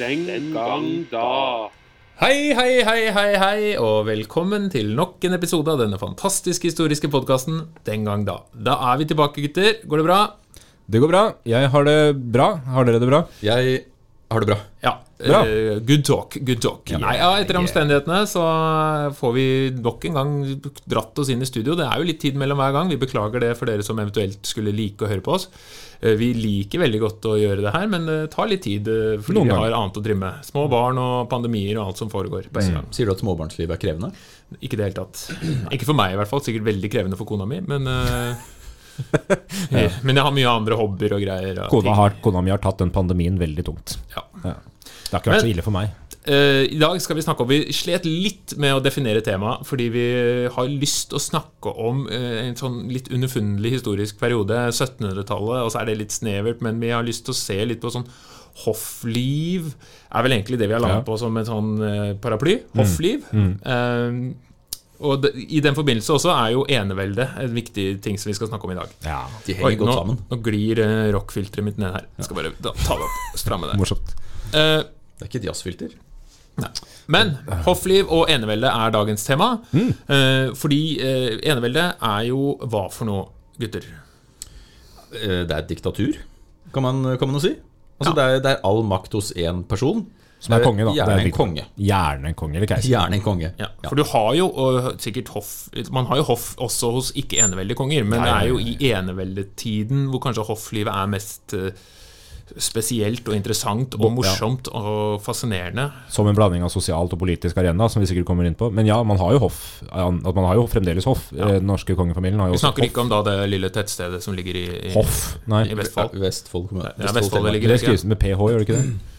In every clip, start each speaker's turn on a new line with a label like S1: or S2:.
S1: Den gang da.
S2: Hei, hei, hei, hei, hei, og velkommen til nok en episode av denne fantastiske historiske podkasten Den gang da. Da er vi tilbake, gutter. Går det bra?
S3: Det går bra. Jeg har det bra. Har dere det bra?
S4: Jeg har det bra.
S2: Ja.
S3: Bra.
S2: eh, good talk. good talk Nei, ja, Etter omstendighetene så får vi nok en gang dratt oss inn i studio. Det er jo litt tid mellom hver gang. Vi beklager det for dere som eventuelt skulle like å høre på oss. Eh, Vi liker veldig godt å gjøre det her, men det tar litt tid eh, fordi
S3: Noen
S2: vi har annet å drive med. Små barn og pandemier og alt som foregår en.
S4: Sier du at småbarnslivet er krevende?
S2: Ikke i det hele tatt. Ikke for meg i hvert fall. Sikkert veldig krevende for kona mi, men Men jeg har mye andre hobbyer og greier. Og
S3: Kona, har, kona mi har tatt den pandemien veldig tungt.
S2: Ja.
S3: Det har ikke vært
S2: Men-
S3: så ille for meg.
S2: Uh, I dag skal vi snakke om Vi slet litt med å definere temaet, fordi vi har lyst til å snakke om uh, en sånn litt underfunnelig historisk periode, 1700-tallet, og så er det litt snevert, men vi har lyst til å se litt på sånn hoffliv er vel egentlig det vi har landet
S3: Ja.
S2: på som en sånn uh, paraply. Hoffliv. Eh, og det, I den forbindelse også er jo eneveldet en viktig ting som vi skal snakke om i dag.
S3: Ja,
S4: De henger godt
S2: nå,
S4: sammen.
S2: nå glir uh, rockfilteret mitt ned her. Jeg skal bare da, ta det opp. Stramme det.
S3: Morsomt.
S2: Uh,
S4: Det er ikke et jazzfilter.
S2: men hoffliv og enevelde er dagens tema. Eh, fordi uh, enevelde er jo hva for noe, gutter?
S4: Eh, Det er et diktatur, kan man, kan man jo si. Altså,
S2: Ja.
S4: det, er, det er all makt hos én person.
S3: Som er konge, da.
S4: Gjerne
S3: er
S4: en konge.
S3: Gjerne en konge eller keiser.
S4: Gjerne en konge.
S2: Ja, for du har jo og sikkert hoff Man har jo hoff også hos ikke-eneveldige konger, men det er jo i eneveldetiden hvor kanskje hofflivet er mest eh, spesielt og interessant og morsomt og fascinerende.
S3: Som en blanding av sosialt og politisk arena, som vi sikkert kommer inn på. Men ja, man har jo hoff. At man har jo fremdeles hoff. Ja. Den norske kongefamilien har jo
S2: Vi
S3: snakker
S2: snakker ikke om da det lille tettstedet som ligger i, i,
S3: hoff. Nei,
S2: i Vestfold.
S4: Vestfold kommune.
S2: Ja, Vestfold det ligger
S3: det skrives med ph, gjør det ikke det?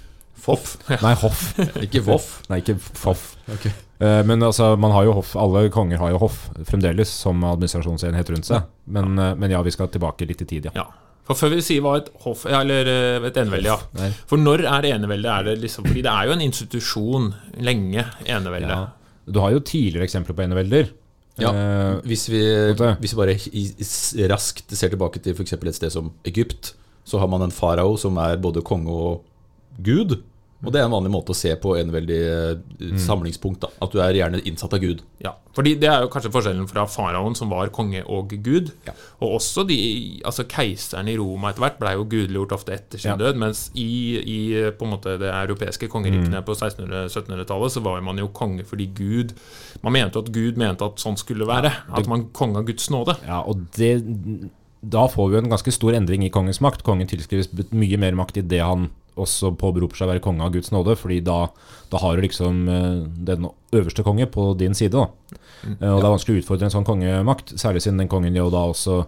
S4: Foff.
S3: Nei, hoff.
S4: Ikke voff.
S3: Nei, ikke foff.
S4: Okay.
S3: Eh, Men altså, man har jo hoff. Alle konger har jo hoff fremdeles som administrasjonsenhet rundt seg. Men, eh, men ja, vi skal tilbake litt i tid, ja.
S2: Ja. For før vi sier hva et hoff Eller eh, et enevelde, ja.
S3: Nei.
S2: For når er enevelde? Er det liksom, fordi det er jo en institusjon lenge, enevelde.
S3: Ja. Du har jo tidligere eksempler på enevelder.
S4: Ja.
S3: Eh,
S4: Hvis vi, hvis vi bare i, i, raskt ser tilbake til f.eks. et sted som Egypt, så har man en farao som er både konge og gud. Og det er en vanlig måte å se på enveldig mm. samlingspunkt. da At du er gjerne innsatt av Gud.
S2: Ja, fordi Det er jo kanskje forskjellen fra faraoen, som var konge og gud.
S4: Ja.
S2: Og også de, altså keiserne i Roma etter hvert ble jo gudeliggjort ofte etter sin
S3: Ja.
S2: død. Mens i, i på en måte det europeiske kongerikene på 1600-1700-tallet så var man jo konge fordi Gud Man mente at Gud mente at sånn skulle være. At man konge av Guds nåde.
S3: Ja, og det, da får vi en ganske stor endring i kongens makt. Kongen tilskrives mye mer makt i det han også påberoper seg å være konge av Guds nåde, fordi da, da har du liksom eh, den øverste konge på din side. da. Eh, Og det er vanskelig å utfordre en sånn kongemakt, særlig siden den kongen jo da også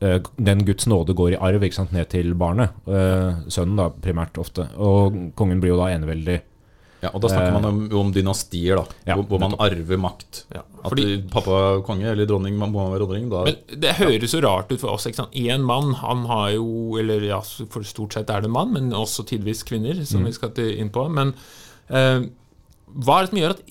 S3: eh, Den Guds nåde går i arv ikke sant, ned til barnet. Sønnen, da, primært ofte. Og kongen blir jo da eneveldig.
S4: Ja, og Da snakker man om, om dynastier, da
S3: Ja,
S4: hvor, hvor man arver makt.
S2: Ja,
S4: At
S2: fordi-
S4: pappa er konge eller dronning, man må være dronning. Da,
S2: Men det høres jo rart ut for oss. ikke sant? Én mann, han har jo Eller ja, for stort sett er det en mann, men også tidvis kvinner, som vi skal inn på. Men eh, hva er det som gjør at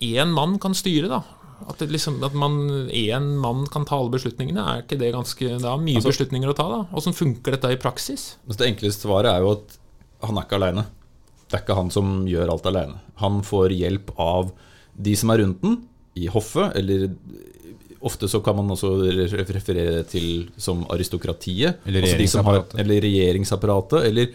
S2: én mann kan styre, da? At, det liksom, at man, én mann kan ta alle beslutningene, er ikke det ganske Det er mye
S4: Altså-
S2: beslutninger å ta, da. Åssen funker dette i praksis?
S4: Altså, det enkleste svaret er jo at han er ikke aleine. Det er ikke han som gjør alt alene. Han får hjelp av de som er rundt den, i hoffet, eller Ofte så kan man også Referere referere til som aristokratiet.
S3: Eller
S4: altså har-
S3: regjeringsapparatet.
S4: Eller regjeringsapparatet. Eller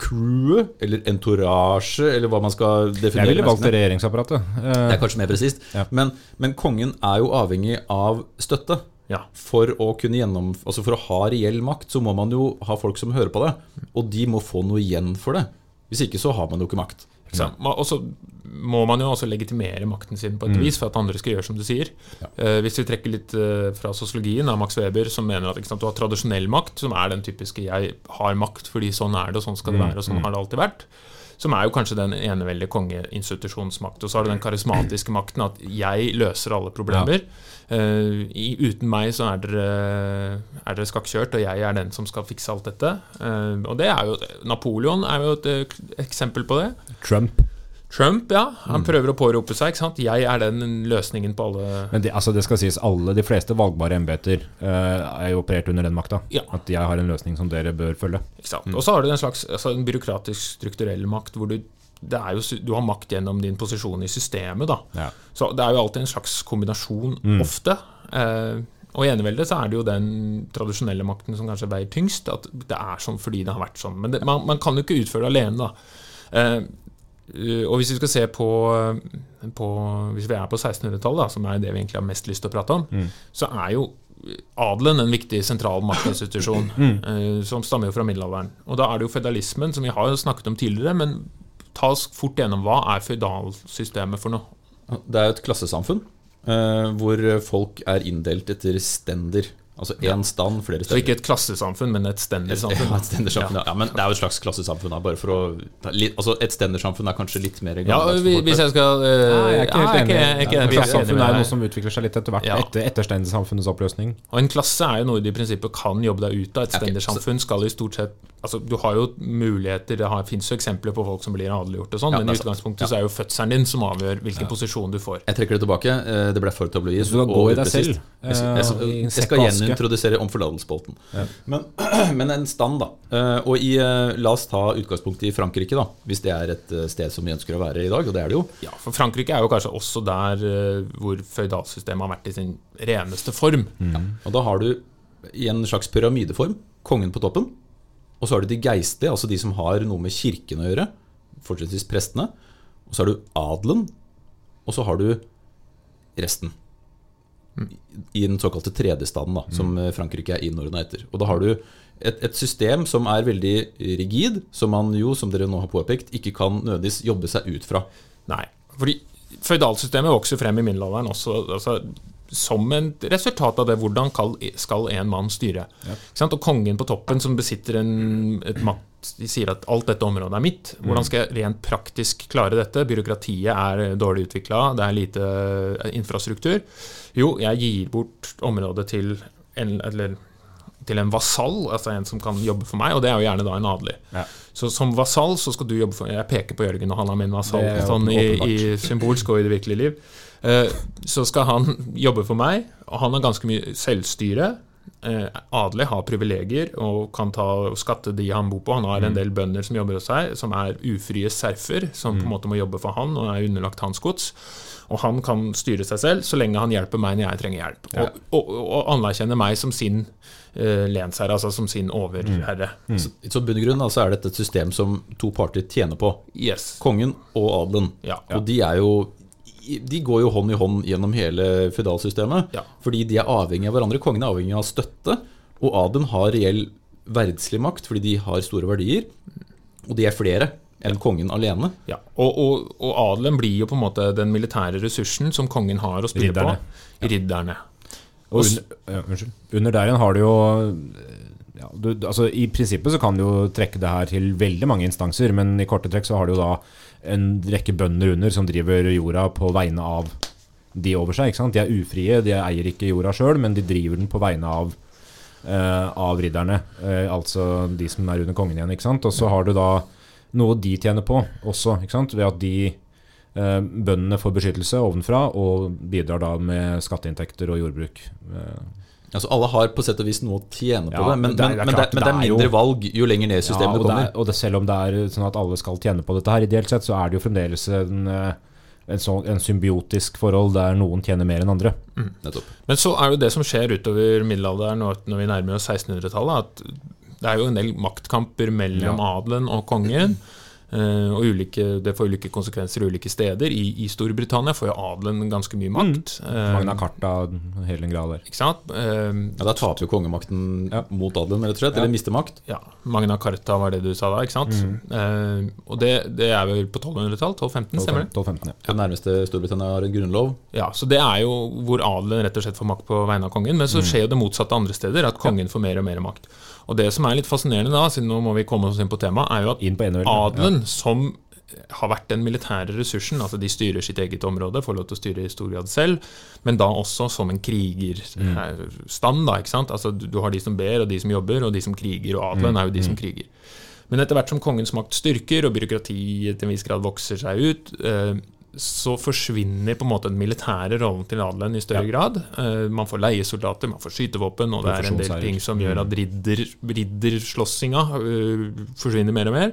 S4: crewet. Eller entourage, eller hva man skal definere.
S3: Jeg ville valgt regjeringsapparatet.
S4: Det er kanskje mer presist.
S3: Ja.
S4: Men, men kongen er jo avhengig av støtte.
S2: Ja.
S4: For å kunne gjennom, altså for å ha reell makt, så må man jo ha folk som hører på det. Og de må få noe igjen for det. Hvis ikke så har man jo ikke makt.
S2: Ja. Og så må man jo også legitimere makten sin på et vis for at andre skal gjøre som du sier. Eh, hvis vi trekker litt eh, fra sosiologien av Max Weber, som mener at sant, du har tradisjonell makt, som er den typiske 'jeg har makt fordi sånn er det, og sånn skal det være, og sånn har det alltid vært'. Som er jo kanskje den eneveldige kongeinstitusjonsmakt. Og så har du den karismatiske makten, at jeg løser alle problemer. Eh, i, uten meg så er dere, er dere skakkjørt, og jeg er den som skal fikse alt dette. Uh, og det er jo Napoleon er jo et eh, eksempel på det.
S3: Trump.
S2: Trump, ja. Han prøver å pårope seg. ikke sant? Jeg er den løsningen på alle
S3: Men det, altså det skal sies, alle de fleste valgbare embeter uh, er jo operert under den makta.
S2: Ja.
S3: At jeg har en løsning som dere bør følge.
S2: Ikke sant? Og så har du en slags altså en byråkratisk strukturell makt, hvor du, det er jo, du har makt gjennom din posisjon i systemet. da.
S3: Ja.
S2: Så det er jo alltid en slags kombinasjon, ofte. Eh, og i eneveldet så er det jo den tradisjonelle makten som kanskje veier tyngst. At det er sånn fordi det har vært sånn. Men det, man, man kan jo ikke utføre det alene, da. Eh, uh, og hvis vi skal se på, på Hvis vi er på 1600-tallet, som er det vi egentlig har mest lyst til å prate om, så er jo adelen en viktig sentral maktinstitusjon mm. som stammer jo fra middelalderen. Og da er det jo føydalismen, som vi har jo snakket om tidligere, men ta oss fort gjennom hva er føydalsystemet for noe?
S4: Det er jo et klassesamfunn eh, hvor folk er inndelt etter stender. Altså én stand, flere steder.
S2: Så ikke et klassesamfunn, men et
S4: Ja,
S2: stendersamfunn.
S4: et stendersamfunn, ja. ja. Men det er jo et slags klassesamfunn. Da, bare for å, litt, altså Et stendersamfunn er kanskje litt mer
S2: Ja, vi- hvis jeg skal uh,
S3: Nei, jeg er ikke helt enig. Ja, Klassesamfunn er noe som utvikler seg litt etter hvert,
S2: Ja.
S3: etter etterstendersamfunnets oppløsning.
S2: Og en klasse er jo noe du i prinsippet kan jobbe deg ut av. Et stendersamfunn skal i stort sett Altså, Du har jo muligheter, det fins jo eksempler på folk som blir adeliggjort og sånn,
S4: Ja,
S2: men i utgangspunktet
S4: Ja.
S2: så er jo fødselen din som avgjør hvilken posisjon du får.
S4: Jeg trekker det tilbake. eh, Det ble for tabloid.
S3: Du skal gå i deg selv,
S4: Jeg, jeg, jeg, jeg skal gjenintrodusere omforlatelsesbolten. Men, men en stand, da. Eh, Og i, eh, la oss ta utgangspunkt i Frankrike, da. Hvis det er et eh, sted som vi ønsker å være i dag, og det er det jo.
S2: Ja, for Frankrike er jo kanskje også der hvor føydalsystemet har vært i sin reneste form.
S4: Og da har du i en slags pyramideform kongen på toppen. Og så har du de geistlige, altså de som har noe med kirken å gjøre. fortrinnsvis prestene. Og så har du adelen. Og så har du resten. I den såkalte tredjestanden, da, som eh, Frankrike er innordna etter. Og da har du et, et system som er veldig rigid, som man jo, som dere nå har påpekt, ikke kan nødvendigvis jobbe seg ut fra.
S2: Nei, fordi føydalsystemet vokser frem i middelalderen også altså, som en resultat av det. Hvordan skal en mann styre? Sant? Og kongen på toppen som besitter en, et makt De sier at alt dette området er mitt. Hvordan skal jeg rent praktisk klare dette? Byråkratiet er dårlig utvikla, det er lite eh, infrastruktur. Jo, jeg gir bort området til en, eller, til en vasall, altså en som kan jobbe for meg, og det er jo gjerne da en adelig.
S3: Ja.
S2: Så som vasall så skal du jobbe for Jeg peker på Jørgen, og han er min vasall. Sånn i, i symbolsk og i det virkelige liv. Eh, Så skal han jobbe for meg, og han har ganske mye selvstyre. Eh, Adelig har privilegier og kan ta og skatte de han bor på. Han har en del bønder som jobber hos seg, som er ufrie serfer, som på en måte må jobbe for han og er underlagt hans gods. Og han kan styre seg selv så lenge han hjelper meg når jeg trenger hjelp. Og, og, og anerkjenner meg som sin uh, lensherre, altså som sin overherre.
S4: Så, så bunn i grunn altså, er dette et system som to parter tjener på.
S2: Yes.
S4: Kongen og adelen.
S2: Ja.
S4: Og de er jo De går jo hånd i hånd gjennom hele føydalsystemet.
S2: Ja.
S4: Fordi de er avhengig av hverandre. Kongen er avhengig av støtte. Og adelen har reell verdslig makt fordi de har store verdier. Og de er flere enn kongen alene.
S2: Ja, og, og, og adelen blir jo på en måte den militære ressursen som kongen har å spille
S3: Ridderne.
S2: på. Ridderne.
S3: Og under, ja, unnskyld. under der igjen har du jo ja, du, altså I prinsippet så kan du jo trekke det her til veldig mange instanser, men i korte trekk så har du jo da en rekke bønder under som driver jorda på vegne av de over seg. ikke sant? De er ufrie, de eier ikke jorda sjøl, men de driver den på vegne av, eh, av ridderne. Eh, altså de som er under kongen igjen. ikke sant? Og så har du da noe de tjener på også, ikke sant? ved at de eh, bøndene får beskyttelse ovenfra og bidrar da med skatteinntekter og jordbruk. Eh,
S4: Altså Alle har på sett og vis noe å tjene på
S3: Ja,
S4: det, men,
S3: det er-
S4: men,
S3: det er
S4: men, det,
S3: klart,
S4: men det er
S3: det er jo-
S4: mindre valg jo lenger ned i systemet
S3: ja, og,
S4: det
S3: det
S4: kommer.
S3: er, og det, selv om det er sånn at alle skal tjene på dette her ideelt sett, så er det jo fremdeles en, eh, en, sånn, en symbiotisk forhold der noen tjener mer enn andre.
S4: Mm.
S2: Men så er jo det som skjer utover middelalderen og når vi nærmer oss 1600-tallet, at det er jo en del maktkamper mellom adelen og kongen. eh, og ulike, Det får ulike konsekvenser ulike steder. I, I Storbritannia får jo adelen ganske mye makt. Mm.
S3: Magna Carta, hele den grad der.
S2: ikke sant? Eh,
S4: Ja, Da taper jo kongemakten
S3: Ja.
S4: mot adelen, rett og slett. Eller mister makt.
S2: ja, Magna Carta var det du sa da, ikke sant? Eh, og det, det er vel på 1200-tall? 1215, stemmer det?
S3: 12-15, ja.
S4: Det nærmeste Storbritannia har en grunnlov.
S2: Ja, så Det er jo hvor adelen rett og slett får makt på vegne av kongen. Men så skjer jo det motsatte andre steder, at kongen får mer og mer makt. Og det som er litt fascinerende da, siden nå må vi komme oss inn på temaet, er jo at
S3: Inn
S2: som har vært den militære ressursen, altså de styrer sitt eget område, får lov til å styre i stor grad selv, men da også som en krigerstand, da, ikke sant. Altså du, har de som ber, og de som jobber, og de som kriger, og adelen er jo de som kriger. Men etter hvert som kongens makt styrker, og byråkratiet til en viss grad vokser seg ut, eh, så forsvinner på en måte den militære rollen til adelen i større grad. Eh, Man får leiesoldater, man får skytevåpen, og det er en del ting som gjør at ridder, ridderslåssinga ridder forsvinner mer og mer.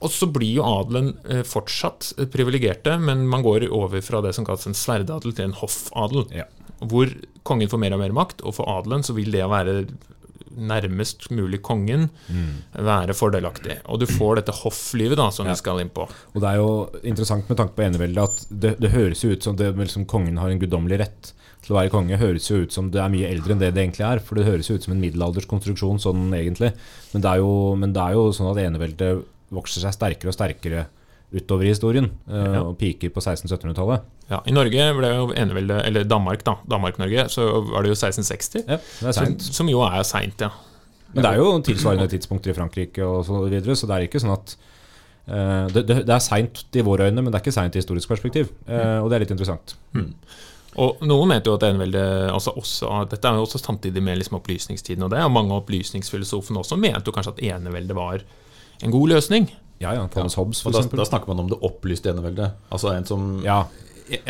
S2: Og så blir jo adelen eh, fortsatt eh, privilegerte, men man går over fra det som kalles en sverdadel til en hoffadel.
S3: Ja.
S2: Hvor kongen får mer og mer makt, og for adelen så vil det å være nærmest mulig kongen være fordelaktig. Og du får dette hofflivet, da, som
S3: Ja.
S2: vi skal inn på.
S3: Og det er jo interessant med tanke på eneveldet at det, det høres jo ut som det, liksom, kongen har en guddommelig rett til å være konge. høres jo ut som det er mye eldre enn det det egentlig er. For det høres jo ut som en middelalderskonstruksjon sånn egentlig. Men det er jo, men det er jo sånn at eneveldet vokser seg sterkere og sterkere utover i historien. eh,
S2: Ja.
S3: Og piker på 1600-1700-tallet.
S2: Ja, I Norge ble jo eneveldet, eller Danmark, da, Danmark-Norge, så var det jo 1660.
S3: Ja, det er
S2: Som, som jo er seint, ja.
S3: Men det er jo tilsvarende tidspunkter i Frankrike og så videre, så det er ikke sånn at uh, det, det, er seint i våre øyne, men det er ikke seint i historisk perspektiv. Uh, og det er litt interessant.
S2: Og noen mente jo at eneveldet altså også, Dette er jo også samtidig med liksom opplysningstiden, og det og mange av opplysningsfilosofene også mente jo kanskje at eneveldet var en god løsning.
S3: Ja, ja. Thomas Hobbes, for
S4: Og da,
S3: eksempel.
S4: da snakker man om det opplyste eneveldet. Altså en som,
S3: Ja,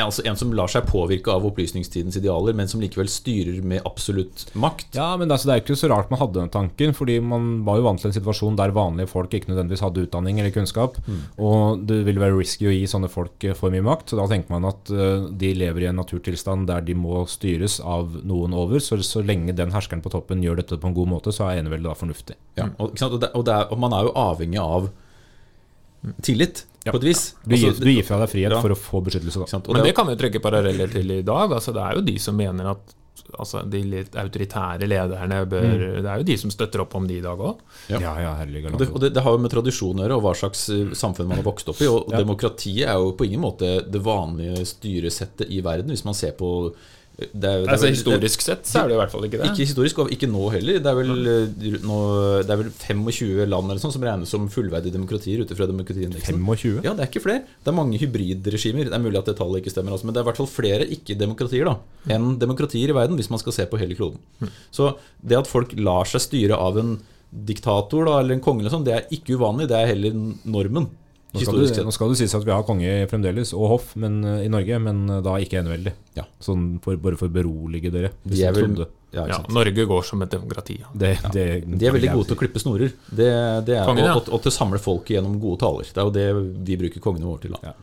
S4: altså en som lar seg påvirke av opplysningstidens idealer, men som likevel styrer med absolutt makt.
S3: Ja, men altså, det er ikke så rart man hadde den tanken, fordi man var jo vant til en situasjon der vanlige folk ikke nødvendigvis hadde utdanning eller kunnskap, og det ville være risky å gi sånne folk eh, for mye makt, så da tenker man at eh, de lever i en naturtilstand der de må styres av noen over, så, så lenge den herskeren på toppen gjør dette på en god måte, så er eneveldet da fornuftig.
S4: Ja, og, ikke sant? Og, det, og, det er, og man er jo avhengig av tillit,
S3: Ja.
S4: på et vis.
S3: Du gir,
S4: Altså,
S3: du gir fra deg frihet
S4: Ja.
S3: for å få beskyttelse da.
S4: sant? Og
S2: Men
S4: det,
S2: det kan vi trekke paralleller til i dag. altså Det er jo de som mener at altså, de litt autoritære lederne bør Det er jo de som støtter opp om de i dag òg.
S4: Ja.
S3: Ja, ja,
S4: og det, og det, det har jo med tradisjon å gjøre, og hva slags eh, samfunn man har vokst opp i. Og
S3: Ja.
S4: demokratiet er jo på ingen måte det vanlige styresettet i verden, hvis man ser på det er, det er
S2: Altså
S4: vel-
S2: Historisk sett så er det i hvert fall ikke det.
S4: Ikke historisk, og ikke nå heller. Det er vel, eh, nå, det er vel 25 land eller sånn som regnes som fullverdige demokratier ut ifra demokratiindeksen.
S3: 25?
S4: Ja, det er ikke flere. Det er mange hybridregimer. Det er mulig at det tallet ikke stemmer, også, men det er i hvert fall flere ikke-demokratier da enn demokratier i verden, hvis man skal se på hele kloden. Så det at folk lar seg styre av en diktator da, eller en konge, eller sånn, det er ikke uvanlig. Det er heller normen.
S3: Nå skal, du, nå skal det sies at vi har konge fremdeles, og hoff men, eh, i Norge, men eh, da ikke eneveldig.
S4: Ja.
S3: Sånn for, bare for å berolige dere. Hvis de
S4: vel, ja,
S2: Ja. Norge går som et demokrati. Ja.
S3: Det, det,
S4: De er veldig gode til å klippe snorer. Det, det er,
S2: Kongen, ja.
S4: og, og, og til å samle folket gjennom gode taler. Det er jo det vi bruker kongene våre til. da
S3: Ja.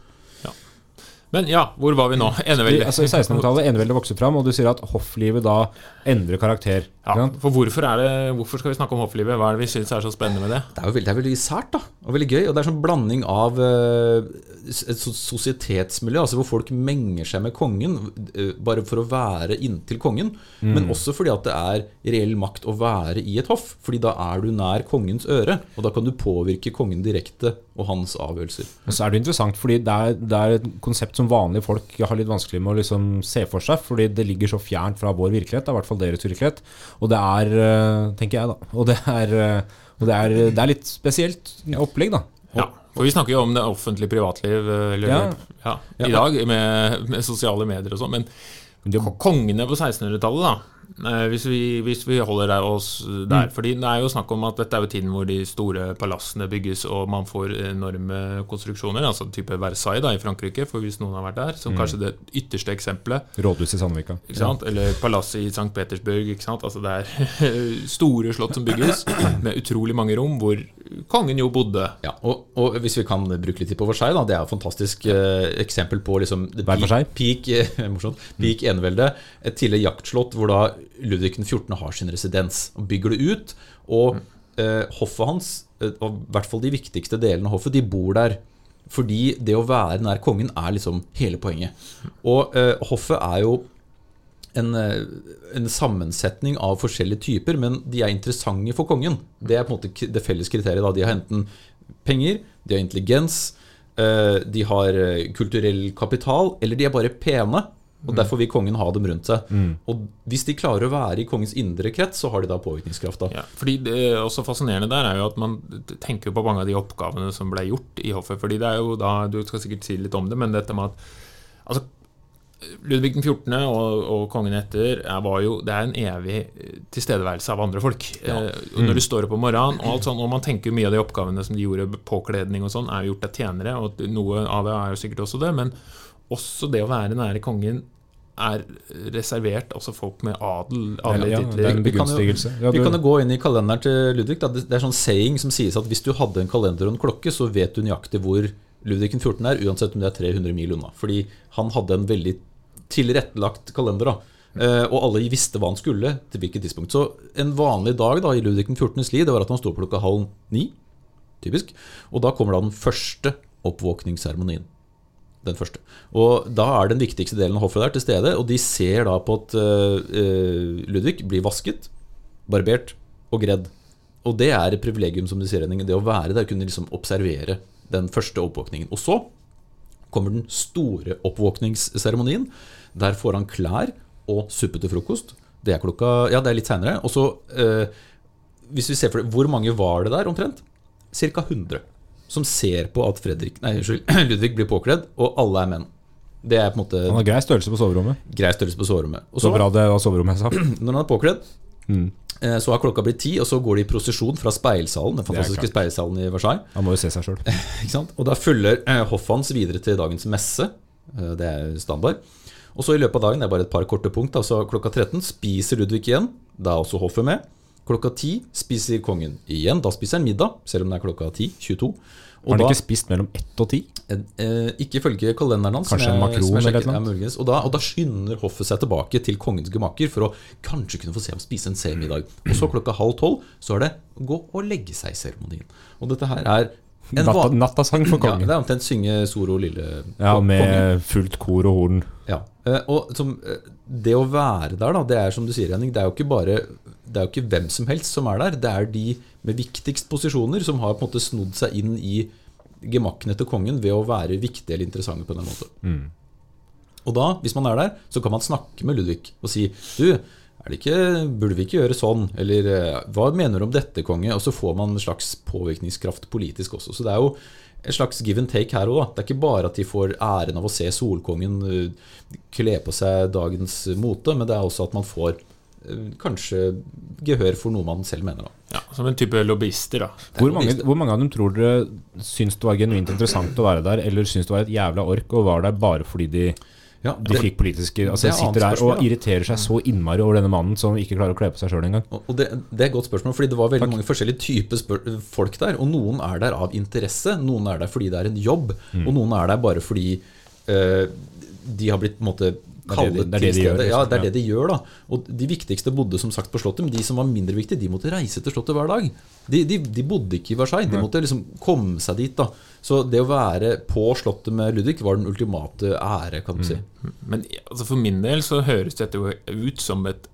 S2: Men ja, hvor var vi nå? Eneveldet.
S3: altså, I 1600-tallet eneveldet vokser fram, og du sier at hofflivet da endrer karakter.
S2: Ja, for hvorfor, er det, hvorfor skal vi snakke om hofflivet? Hva er det vi syns er så spennende med det?
S4: Det er jo veldig, det er veldig sært da, og veldig gøy. Og det er sånn blanding av eh, et sosietetsmiljø, altså hvor folk menger seg med kongen eh, bare for å være inntil kongen, men også fordi at det er reell makt å være i et hoff. Fordi da er du nær kongens øre, og da kan du påvirke kongen direkte og hans avgjørelser.
S3: Og så er det interessant, fordi det er, det er et konsept som vanlige folk har litt vanskelig med å liksom se for seg, fordi det ligger så fjernt fra vår virkelighet, i hvert fall deres virkelighet. Og det er, eh, tenker jeg da, og det er, eh, og det er, det er litt spesielt opplegg da.
S2: Ja, for vi snakker jo om det offentlige privatliv eh, eller,
S3: Ja.
S2: ja. i dag med, med sosiale medier og sånn. Men Ko- kongene på 1600-tallet, da. eh, Hvis vi, hvis vi holder oss der. Fordi det er jo snakk om at dette er jo tiden hvor de store palassene bygges og man får enorme konstruksjoner. Altså type Versailles da i Frankrike, for hvis noen har vært der. Som kanskje det ytterste eksempelet.
S3: Rådhuset i Sandvika.
S2: Ikke sant? Eller palasset i St. Petersburg. Ikke sant? Altså det er store slott som bygges med utrolig mange rom, hvor kongen jo bodde.
S4: Ja, og, og hvis vi kan bruke litt tid på Versailles, da, det er et fantastisk eh, eksempel på liksom, peak, peak, morsomt, peak enevelde. Et tidligere jaktslott hvor da Ludvig den 14. har sin residens. og Bygger det ut, og eh, hoffet hans, eh, og i hvert fall de viktigste delene av hoffet, de bor der. Fordi det å være nær kongen er liksom hele poenget. Og eh, hoffet er jo en, eh, en sammensetning av forskjellige typer, men de er interessante for kongen. Det er på en måte det felles kriteriet. Da. De har enten penger, de har intelligens, eh, de har eh, kulturell kapital, eller de er bare pene. Og Derfor vil kongen ha dem rundt seg. Og hvis de klarer å være i kongens indre krets, så har de da påvirkningskraft. Da.
S2: Ja, fordi Det er også fascinerende der er jo at man tenker på mange av de oppgavene som ble gjort i hoffet. fordi det er jo da, Du skal sikkert si litt om det, men dette med at altså, Ludvig den 14. Og, og kongen etter er, var jo, det er en evig tilstedeværelse av andre folk.
S4: Ja.
S2: Mm. når du står opp om morgenen, og alt sånt, og man tenker mye av de oppgavene som de gjorde, påkledning og sånn, er jo gjort av tjenere, og noe av det er jo sikkert også det, men også det å være nære kongen er reservert også folk med adel, adel
S3: Ja, det er en
S4: Vi
S3: begunstigelse. Ja,
S4: Vi kan jo gå inn i kalenderen til Ludvig. Da. Det det er sånn saying som sies at hvis du hadde en kalender og en klokke, så vet du nøyaktig hvor Ludvig 14 er, uansett om det er 300 mil unna. Fordi han hadde en veldig tilrettelagt kalender. da. Eh, og alle visste hva han skulle til hvilket tidspunkt. Så en vanlig dag da i Ludvig 14.s liv det var at han sto opp klokka halv ni. Typisk. Og da kommer da den første oppvåkningsseremonien. Den første. Og da er den viktigste delen av hoffet der til stede, og de ser da på at eh, Ludvig blir vasket, barbert og gredd. Og det er et privilegium, som de sier, Henning. Det å være der, kunne liksom observere den første oppvåkningen. Og så kommer den store oppvåkningsseremonien. Der får han klær og suppe til frokost. Det er klokka Ja, det er litt seinere. Og så eh, Hvis vi ser for det, Hvor mange var det der, omtrent? Ca. 100. Som ser på at Fredrik, nei, Ludvig blir påkledd, og alle er menn. Det er på en måte
S3: Han har grei størrelse på soverommet.
S4: grei størrelse på soverommet. Og
S3: Så
S4: så,
S3: bra det var soverommet jeg sa.
S4: når han er påkledd,
S3: Mm.
S4: Eh, så har klokka blitt ti, og så går de i prosesjon fra speilsalen, den fantastiske speilsalen i Versailles.
S3: Han må jo se seg sjøl.
S4: Og da følger Hoffans hoffet hans videre til dagens messe. Eh, det er standard. Og så i løpet av dagen, det er bare et par korte punkt, altså klokka 13 spiser Ludvig igjen. Da er også hoffet med. Klokka 10 spiser kongen igjen. Da spiser han middag, selv om det er klokka 10. 22.
S3: Har han
S4: da,
S3: ikke spist mellom ett og ti?
S4: eh, ikke ifølge kalenderen hans.
S3: Kanskje en makron
S4: som jeg
S3: eller
S4: muligens. Og da, og da skynder hoffet seg tilbake til kongens gemakker for å kanskje kunne få se ham spise en semiddag. Og så klokka halv tolv så er det gå og legge seg-seremonien. Og dette her er en
S3: Natta, nattasang for kongen.
S4: ja, det er omtrent synge Soro lille
S3: Ja,
S4: kongen.
S3: med fullt kor og horn.
S4: Ja. eh, Og som, eh, det å være der, da, det er som du sier, Henning, det er jo ikke bare Det er jo ikke hvem som helst som er der. Det er de med viktigst posisjoner som har på en måte snodd seg inn i gemakkene til kongen ved å være viktige eller interessante på en måte.
S3: Mm.
S4: Og da, hvis man er der, så kan man snakke med Ludvig og si Du, er det ikke, burde vi ikke gjøre sånn? Eller hva mener du om dette, konge? Og så får man en slags påvirkningskraft politisk også. Så det er jo en slags give and take her òg. Det er ikke bare at de får æren av å se solkongen eh, kle på seg dagens mote, men det er også at man får kanskje gehør for noe man selv mener. Da.
S2: Ja, som en type lobbyister, da.
S3: Hvor mange, hvor mange av dem tror dere syns det var genuint interessant å være der, eller syns det var et jævla ork og var der bare fordi de,
S4: Ja,
S3: de
S4: det-
S3: fikk politiske Altså
S4: er
S3: sitter der
S4: spørsmål,
S3: og irriterer seg så innmari over denne mannen som ikke klarer å kle på seg sjøl engang.
S4: Og det, det er et godt spørsmål, fordi det var veldig mange forskjellige typer folk der. Og noen er der av interesse, noen er der fordi det er en jobb,
S3: Mm.
S4: og noen er der bare fordi uh, de har blitt på en måte
S3: det de- det er det
S4: til
S3: de gjør,
S4: stedet. Ja,
S3: liksom.
S4: det er det de gjør, da. Og de viktigste bodde som sagt på Slottet, men de som var mindre viktige, de måtte reise til Slottet hver dag. De, de, de bodde ikke i Versailles, de måtte liksom komme seg dit, da. Så det å være på Slottet med Ludvig var den ultimate ære, kan du si.
S2: Men altså, for min del så høres dette jo ut som et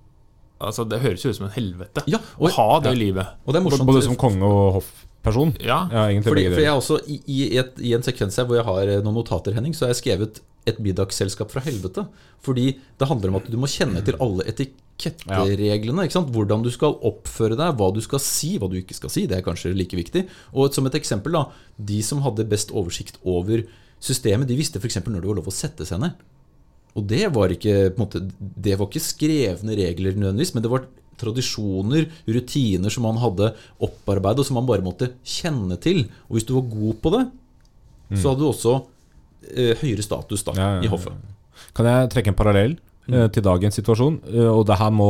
S2: Altså, det høres jo ut som et helvete
S4: Ja,
S2: å ha det
S4: ja.
S2: livet.
S4: Og det er morsomt.
S3: Både som konge og hoffperson.
S2: Ja,
S3: Ja,
S4: Fordi, for jeg også i, i, et, I en sekvens her hvor jeg har eh, noen notater, Henning, så har jeg skrevet et middagsselskap fra helvete. Fordi det handler om at du må kjenne til alle etikettereglene. ikke sant? Hvordan du skal oppføre deg, hva du skal si, hva du ikke skal si. Det er kanskje like viktig. Og som et eksempel, da. De som hadde best oversikt over systemet, de visste f.eks. når det var lov å sette seg ned. Og det var ikke, måte, det var ikke skrevne regler nødvendigvis, men det var tradisjoner, rutiner som man hadde opparbeidet, og som man bare måtte kjenne til. Og hvis du var god på det, så hadde du også høyere status da, i hoffet.
S3: Kan jeg trekke en parallell eh, til dagens situasjon? Eh, og det her må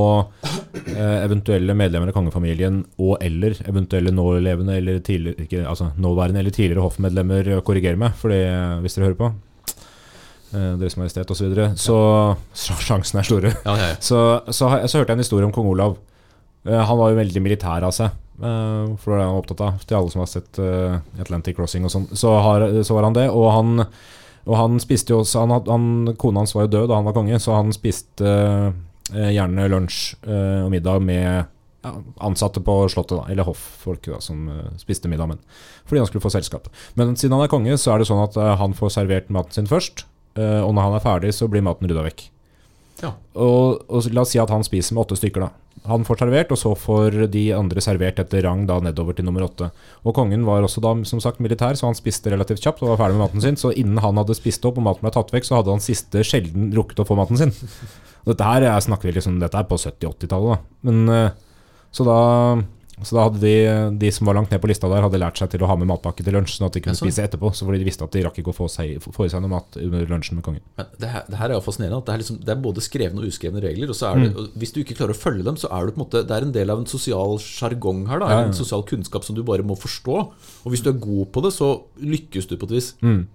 S3: eh, eventuelle medlemmer av kongefamilien og eller eventuelle nålevende eller tidligere altså nåværende eller tidligere hoffmedlemmer eh, korrigere meg, for det, hvis dere hører på. Eh, Deres Majestet osv. Så, videre. så sjansen er store.
S4: Ja, ja, ja.
S3: Så, så, har- så hørte jeg en historie om kong Olav. Eh, han var jo veldig militær av seg, eh, for det er han opptatt av. Til alle som har sett eh, Atlantic Crossing og sånn, så, så var han det. Og han, og han spiste jo også han, han, Kona hans var jo død da han var konge, så han spiste eh, gjerne lunsj eh, og middag med ja, ansatte på Slottet, da, eller hoffolk da, som uh, spiste middag med ham. Fordi han skulle få selskap. Men siden han er konge, så er det sånn at uh, han får servert maten sin først. Uh, og når han er ferdig, så blir maten rydda vekk.
S4: Ja.
S3: Og, og la oss si at han spiser med åtte stykker, da. Han får servert, og så får de andre servert etter rang da nedover til nummer åtte. Og kongen var også da som sagt militær, så han spiste relativt kjapt og var ferdig med maten sin. Så innen han hadde spist opp og maten ble tatt vekk, så hadde han siste sjelden rukket å få maten sin. Dette her jeg snakker vi liksom, dette er på 70-80-tallet, da. Men, eh, Så da, så da hadde de, de som var langt ned på lista der, hadde lært seg til å ha med matpakke til lunsj, sånn at de kunne
S4: sånn.
S3: spise etterpå. Så fordi de visste at de rakk ikke å få, seg, få i seg noe mat under lunsjen med kongen.
S4: Men det her, det her er jo fascinerende. At det, er liksom, det er både skrevne og uskrevne regler. Og så er det,
S3: Mm.
S4: og Hvis du ikke klarer å følge dem, så er du på en måte Det er en del av en sosial sjargong her. da
S3: Ja, ja.
S4: En sosial kunnskap som du bare må forstå. Og hvis du er god på det, så lykkes du på et vis.
S3: Mm.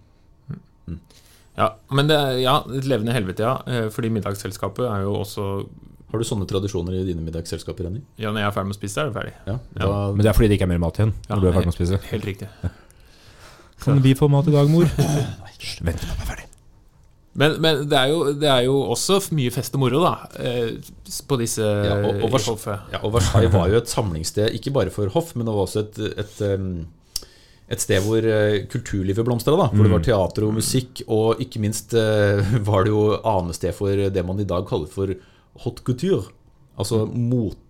S2: Ja, men det er ja, et levende helvete, ja. Eh, Fordi middagsselskapet er jo også
S4: Har du sånne tradisjoner i dine middagsselskaper, Renny?
S2: Ja, når jeg er ferdig med å spise, er det ferdig.
S4: Ja,
S2: Ja.
S3: Men det er fordi det ikke er mer mat igjen
S2: Ja,
S3: når du er ferdig med å spise.
S2: Helt riktig.
S3: Kan vi få mat i dag, mor? Hysj, Vent til pappa er ferdig.
S2: Men, men det, er jo, det er jo også mye fest og moro, da. eh, På disse
S4: Ja, og- og
S2: i hoffet.
S4: ja, og Versailles var jo et samlingssted, ikke bare for hoff, men det var også et, et, et sted hvor eh, kulturlivet blomstra. Hvor Hvor det var teater og musikk, og ikke minst eh, var det jo anested for det man i dag kaller for haute couture. Altså mote,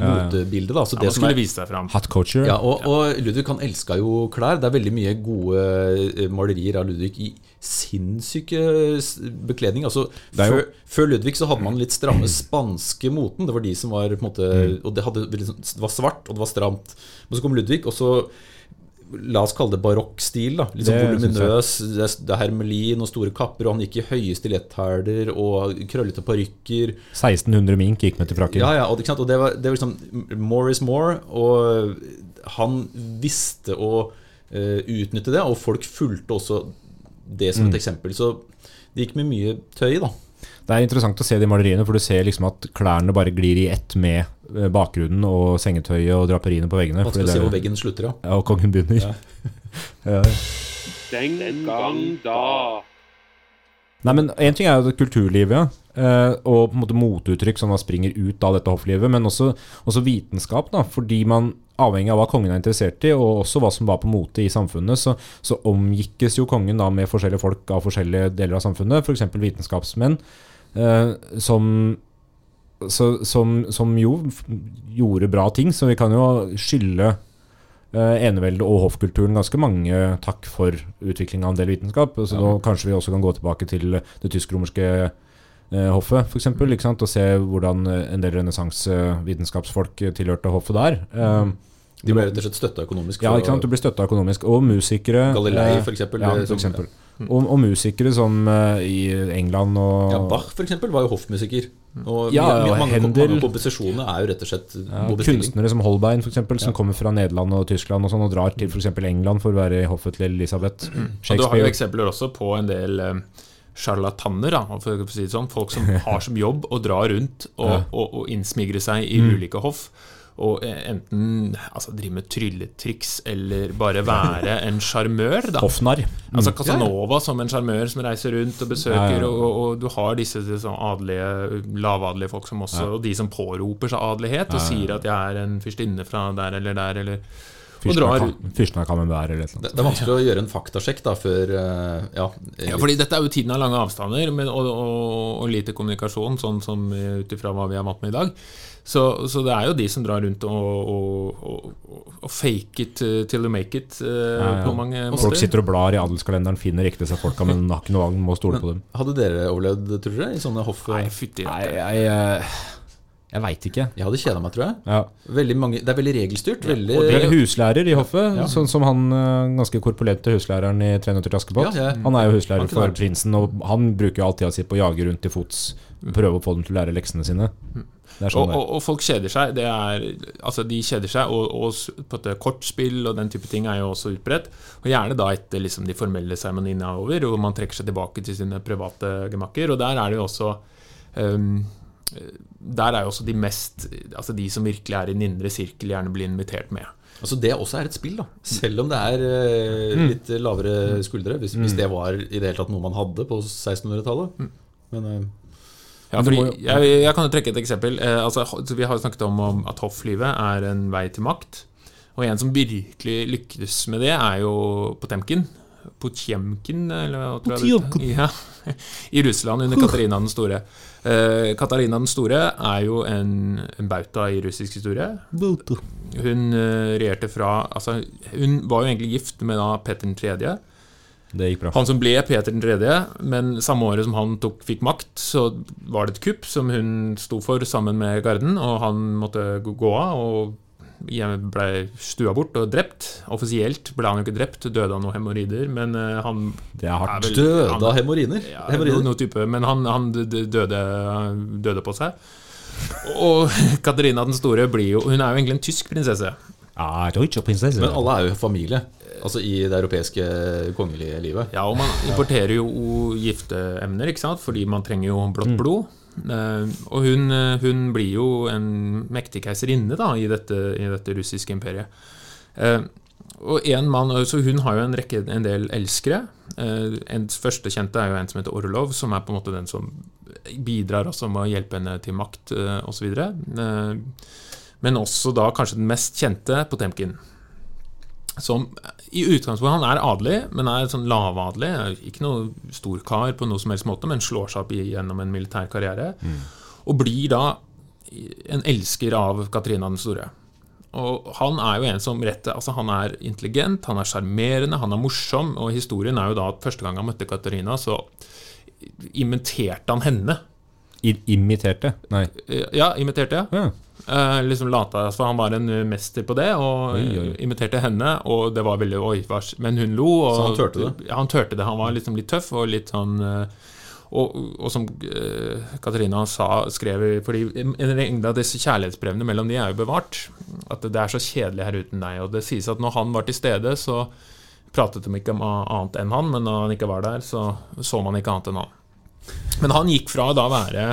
S4: motebildet. da, så
S2: Ja,
S4: det
S2: man
S4: som
S2: skulle
S4: er
S2: vise seg fram.
S3: Hot culture.
S4: Ja, og, og Ludvig han elska jo klær. Det er veldig mye gode eh, malerier av Ludvig i sinnssyke bekledning. Altså, før, før Ludvig så hadde man litt stramme spanske moten. Det var de som var på en måte Og det, hadde, sånn- det var svart, og det var stramt. Men så kom Ludvig, og så La oss kalle det barokkstil. da Litt sånn voluminøs. Det er- er hermelin og store kapper, og han gikk i høye stiletthæler og krøllete parykker.
S3: 1600 mink gikk med til frakken.
S4: Ja, ja, og, og det var, det var liksom More is more, og han visste å uh, utnytte det, og folk fulgte også det som et eksempel. Så det gikk med mye tøy, da.
S3: Det er interessant å se de maleriene, for du ser liksom at klærne bare glir i ett med bakgrunnen og sengetøyet og draperiene på veggene.
S4: Vanskelig
S3: skal
S4: å se hvor veggen slutter, ja.
S3: Ja, og kongen begynner.
S4: Ja.
S1: Den gang da.
S3: Nei, men En ting er jo det kulturlivet ja, og på en måte moteuttrykk som da springer ut av dette hofflivet, men også, også vitenskap. da, Fordi man, avhengig av hva kongen er interessert i, og også hva som var på mote i samfunnet, så, så omgikkes jo kongen da med forskjellige folk av forskjellige deler av samfunnet, f.eks. vitenskapsmenn, eh, som, så, som, som jo gjorde bra ting. Så vi kan jo skylde eh, eneveldet og hoffkulturen ganske mange takk for utvikling av en del vitenskap. Så
S4: Ja.
S3: kanskje vi også kan gå tilbake til det tysk-romerske eh, hoffet, f.eks., og se hvordan eh, en del renessansevitenskapsfolk tilhørte hoffet der. Eh,
S4: De ble rett og slett støtta økonomisk.
S3: ja, ikke sant? Du blir støtta økonomisk. Og musikere
S4: Galilei,
S3: eh,
S4: for eksempel.
S3: Ja,
S4: eh,
S3: for
S4: som-
S3: eksempel. Og, og musikere som i England og
S4: Ja, Bach for eksempel var jo hoffmusiker. Og
S3: Ja, ja,
S4: mange,
S3: Händel.
S4: mange komposisjoner er jo rett og slett
S3: ja, kunstnere som Holbein, for eksempel, som
S4: Ja.
S3: kommer fra Nederland og Tyskland og sånn, og drar til f.eks. England for å være i hoffet til Elisabeth.
S2: Og du har jo eksempler også på en del eh, sjarlataner, for å si det sånn. Folk som har som jobb å dra rundt og, og, og innsmigre seg i ulike hoff. Og eh, enten altså, drive med trylletriks eller bare være en sjarmør.
S3: Hoffnarr. Mm.
S2: Altså Casanova som en sjarmør som reiser rundt og besøker,
S3: Ja, ja.
S2: Og, og, du har disse, sånn adelige, lavadelige folk som også Og de som påroper seg adelighet og sier at 'jeg er en fyrstinne fra der eller der', eller.
S3: Fyrsten av Camembert eller noe.
S4: Det, er vanskelig å gjøre en faktasjekk da før eh, Ja,
S2: Ja, fordi dette er jo tiden av lange avstander men, og, og, og lite kommunikasjon, sånn som eh, ut ifra hva vi er vant med i dag. Så, så det er jo de som drar rundt og, og, og, og fake it till you make it uh,
S3: Ja, ja.
S2: på mange måter.
S3: Folk sitter og blar i adelskalenderen, finner ikke disse folka, men har ikke noe valg, må stole på dem.
S4: Hadde dere overlevd, tror dere, i sånne hoff...
S2: Nei, fytti
S3: Nei, jeg, eh, jeg veit ikke.
S4: Jeg hadde kjeda meg, tror jeg.
S3: Ja.
S4: Mange, det er veldig regelstyrt. Veldig
S3: Og det er huslærer i hoffet,
S4: Ja.
S3: sånn som han eh, ganske korpulente huslæreren i 'Tre nøtter til Askepott'.
S4: Ja, ja.
S3: Han er jo huslærer for
S4: vært-
S3: prinsen, og han bruker jo all tida si på å jage rundt til fots, prøve å få dem til å lære leksene sine. Det er sånn
S2: Og, og, og folk kjeder seg. Det er, altså de kjeder seg, og, og s- på et kortspill og den type ting er jo også utbredt. Og gjerne da etter liksom de formelle seremoniene er over, og man trekker seg tilbake til sine private gemakker. Og der er det jo også ehm, Der er jo også de mest Altså de som virkelig er i den indre sirkel, gjerne blir invitert med.
S4: Altså Det også er et spill, da. Selv om det er eh, litt lavere skuldre. Hvis, hvis det var i det hele tatt noe man hadde på 1600-tallet. Men eh,
S2: Ja, fordi, jeg, jeg kan jo trekke et eksempel. Eh, altså, vi har jo snakket om, om at hofflivet er en vei til makt. Og en som virkelig lyktes med det, er jo Potemkin. Potsjemkin, eller hva tror jeg det
S3: Potemkin.
S2: ja, I Russland under Katarina den store. Uh, Katarina den store er jo en, en bauta i russisk historie. Hun uh, regjerte fra altså, Hun var jo egentlig gift med da Petter 3.,
S3: Det gikk bra.
S2: Han som ble Peter 3., men samme året som han tok, fikk makt, så var det et kupp som hun sto for sammen med garden, og han måtte gå- av. og ble stua bort og drept. Offisielt ble han jo ikke drept, døde av noen hemoroider, men eh, han
S3: Det er hardt.
S2: er vel-
S4: Døde
S2: han-
S4: av hemoroider?
S2: Ja,
S4: Hemoroider?
S2: noe, noe type, men han, han døde, døde på seg. Og Katarina den store blir jo Hun er jo egentlig en tysk prinsesse.
S3: Ah, prinsesse.
S4: Men alle er jo familie, altså i det europeiske kongelige livet.
S2: Ja, og man importerer jo gifteemner, ikke sant? fordi man trenger jo blått blod. Eh, og hun, eh, hun blir jo en mektig keiserinne i i dette russiske imperiet. Eh, og en mann, så Hun har jo en, rekke, en del elskere. En første kjente er jo en som heter Orlov, som er på en måte den som bidrar også med å hjelpe henne til makt eh, osv. Eh, men også da kanskje den mest kjente, Potemkin. Som i utgangspunktet han er adelig, men er sånn lavadelig. er Ikke noe stor kar på noe som helst måte, men slår seg opp gjennom en militær karriere. Og blir da en elsker av Katrina den store. Og han er jo en som rett Altså Han er intelligent, han er sjarmerende, han er morsom. Og historien er jo da at første gang han møtte Katarina, så imiterte han henne.
S3: I, imiterte? Nei.
S2: Ja, imiterte, ja. Eh, liksom lata, så Han var en mester på det, og
S3: Oi, oi.
S2: imiterte henne. Og det var veldig Oi, vars. Men hun lo. Og,
S4: Så han turte det?
S2: Ja, han turte det. Han var liksom litt tøff og litt sånn eh, og, og som uh, Katarina sa, skrev Fordi en regne av disse kjærlighetsbrevene mellom de er jo bevart. At det er så kjedelig her uten deg. Og det sies at når han var til stede, så pratet de ikke om annet enn han, men når han ikke var der, så så man ikke annet enn han. Men han gikk fra å da være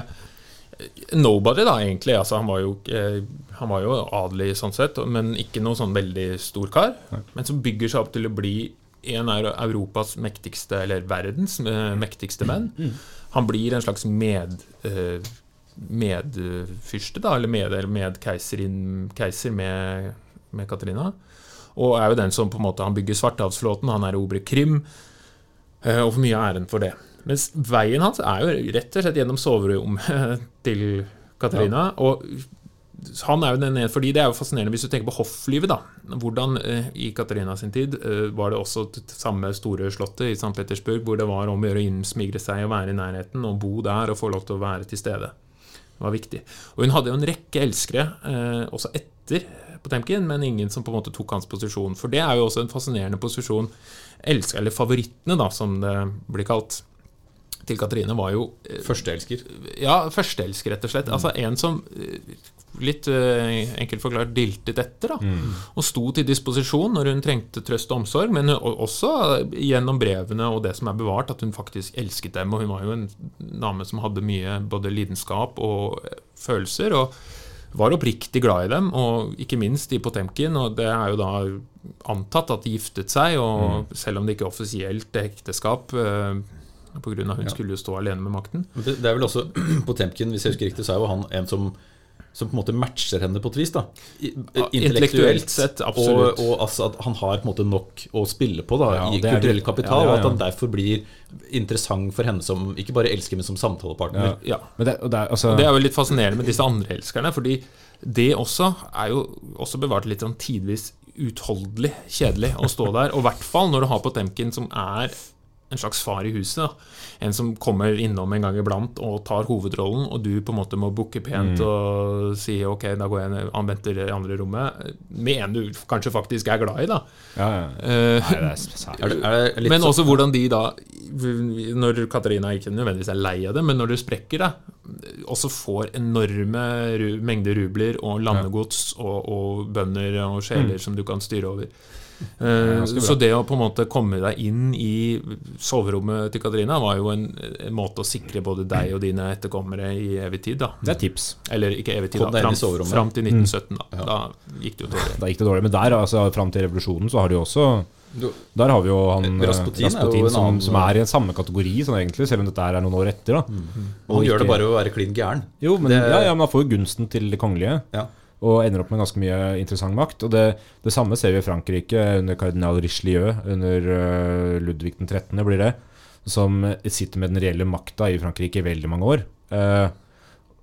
S2: nobody, da, egentlig. Altså, han, var jo, eh, han var jo adelig sånn sett, men ikke noe sånn veldig stor kar. Men som bygger seg opp til å bli en av Europas mektigste, eller verdens eh, mektigste menn. Han blir en slags med... Eh, medfyrste, da, eller med, eller medkeiserin- keiser med, med Katarina. Og er jo den som på en måte Han bygger Svartehavsflåten, han erobrer Krim, eh, og får mye av æren for det. Mens veien hans er jo rett og slett gjennom soverommet til Katarina. Og han er jo den ene, fordi det er jo fascinerende hvis du tenker på hofflivet, da. Hvordan eh, i Katarina sin tid eh, var det også t- t- samme store slottet i St. Petersburg, hvor det var om å gjøre å innsmigre seg og være i nærheten og bo der og få lov til å være til stede. Det var viktig. Og hun hadde jo en rekke elskere eh, også etter Potemkin, men ingen som på en måte tok hans posisjon. For det er jo også en fascinerende posisjon. Elsker, eller favorittene, da, som det blir kalt, til Katrine var jo eh,
S4: Førsteelsker.
S2: ja, førsteelsker, rett og slett. Altså en som eh, litt eh, enkelt forklart diltet etter, da. Og sto til disposisjon når hun trengte trøst og omsorg, men også gjennom brevene og det som er bevart, at hun faktisk elsket dem. Og hun var jo en dame som hadde mye både lidenskap og følelser. og var oppriktig glad i dem, og ikke minst i Potemkin. Og det er jo da antatt at de giftet seg, og selv om det ikke er offisielt ekteskap på av hun skulle jo stå alene med makten.
S4: Det er vel også Potemkin, hvis jeg husker riktig, så er jo han en som som på en måte matcher henne på et vis. da
S2: Intellektuelt, intellektuelt sett, absolutt.
S4: Og, og altså at han har på en måte nok å spille på da
S3: Ja,
S4: i kulturell
S3: det.
S4: kapital,
S3: Ja, ja,
S4: og at han derfor blir interessant for henne som ikke bare elsker, men som samtalepartner.
S2: Ja.
S3: Men det, og det, er, altså,
S2: det er jo litt fascinerende med disse andre elskerne, fordi det også er jo også bevart litt sånn tidvis utholdelig kjedelig å stå der. Og i hvert fall når du har Potemkin som er en slags far i huset. Da. En som kommer innom en gang iblant og tar hovedrollen, og du på en måte må booke pent og si ok, da går jeg ned, han venter i andre rommet, med en du kanskje faktisk er glad i, da.
S3: ja, ja.
S2: Eh,
S3: Nei, det er.
S4: Er det, er det
S2: men også hvordan de da Når Katarina ikke nødvendigvis er lei av det, men når det sprekker, da også får enorme mengder rubler og landegods og, og bønder og sjeler som du kan styre over. Eh, så det å på en måte komme deg inn i soverommet til Katrina var jo en, en måte å sikre både deg og dine etterkommere i evig tid. da
S3: Det er tips.
S2: Eller ikke evig tid,
S4: Kom
S2: da fram, fram til 1917. Da, da gikk det jo dårlig.
S3: Da gikk det dårlig. Men der, altså, fram til revolusjonen, så har du jo også Der har vi jo han
S4: Rasputin,
S3: Rasputin
S4: er
S3: som, som er i en samme kategori, sånn egentlig, selv om dette er noen år etter. da
S4: Og han gjør det bare ved å være klin gæren.
S3: Jo, men,
S4: Det-
S3: ja, ja, men han får jo gunsten til det kongelige.
S4: Ja.
S3: Og ender opp med ganske mye interessant makt. Og det, det samme ser vi i Frankrike under kardinal Richelieu, under øh, Ludvig den 13., blir det. Som sitter med den reelle makta i Frankrike i veldig mange år. Eh,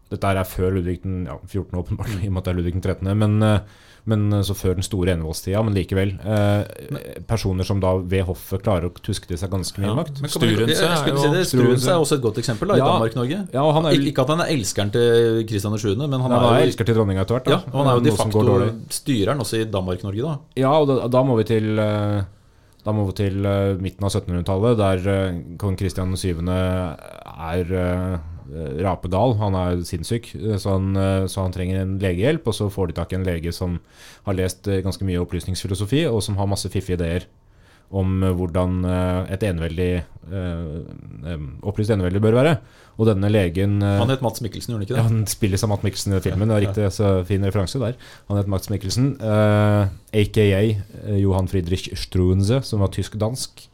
S3: Dette er før Ludvig den ja, 14. åpenbart, i og med at det er Ludvig den 13. Men, eh, men eh, så før den store enevoldstida, men likevel. Eh, personer som da ved hoffet klarer å tuske til seg ganske mye
S2: Ja.
S3: makt.
S4: Skulle
S2: er
S4: si
S2: jo-
S4: det, Struense er også et godt eksempel da, i
S3: Ja.
S4: Danmark-Norge.
S3: Ja, han er
S4: Ik- Ikke at han er elskeren til Kristian 7., men han
S3: Han er,
S4: er jo
S3: elsker til dronninga etter hvert. da.
S4: ja, og han er jo de facto styreren også i Danmark-Norge, da.
S3: Ja, og da, da må vi til eh, Da må vi til eh, midten av 1700-tallet, der kong Kristian 7. er rapegal. Han er sinnssyk, eh, så han, eh, så han trenger en legehjelp. Og så får de tak i en lege som har lest eh, ganske mye opplysningsfilosofi, og som har masse fiffige ideer om eh, hvordan eh, et eneveldig eh, eh, opplyst eneveldig bør være. Og denne legen eh,
S4: Han het Mats Mikkelsen, gjorde han ikke det?
S3: ja, han spiller seg Matt Mikkelsen i filmen. Det er riktig, så fin referanse der. Han heter Mats Mikkelsen, eh, aka eh, Johan Friedrich Struense, som var tysk-dansk.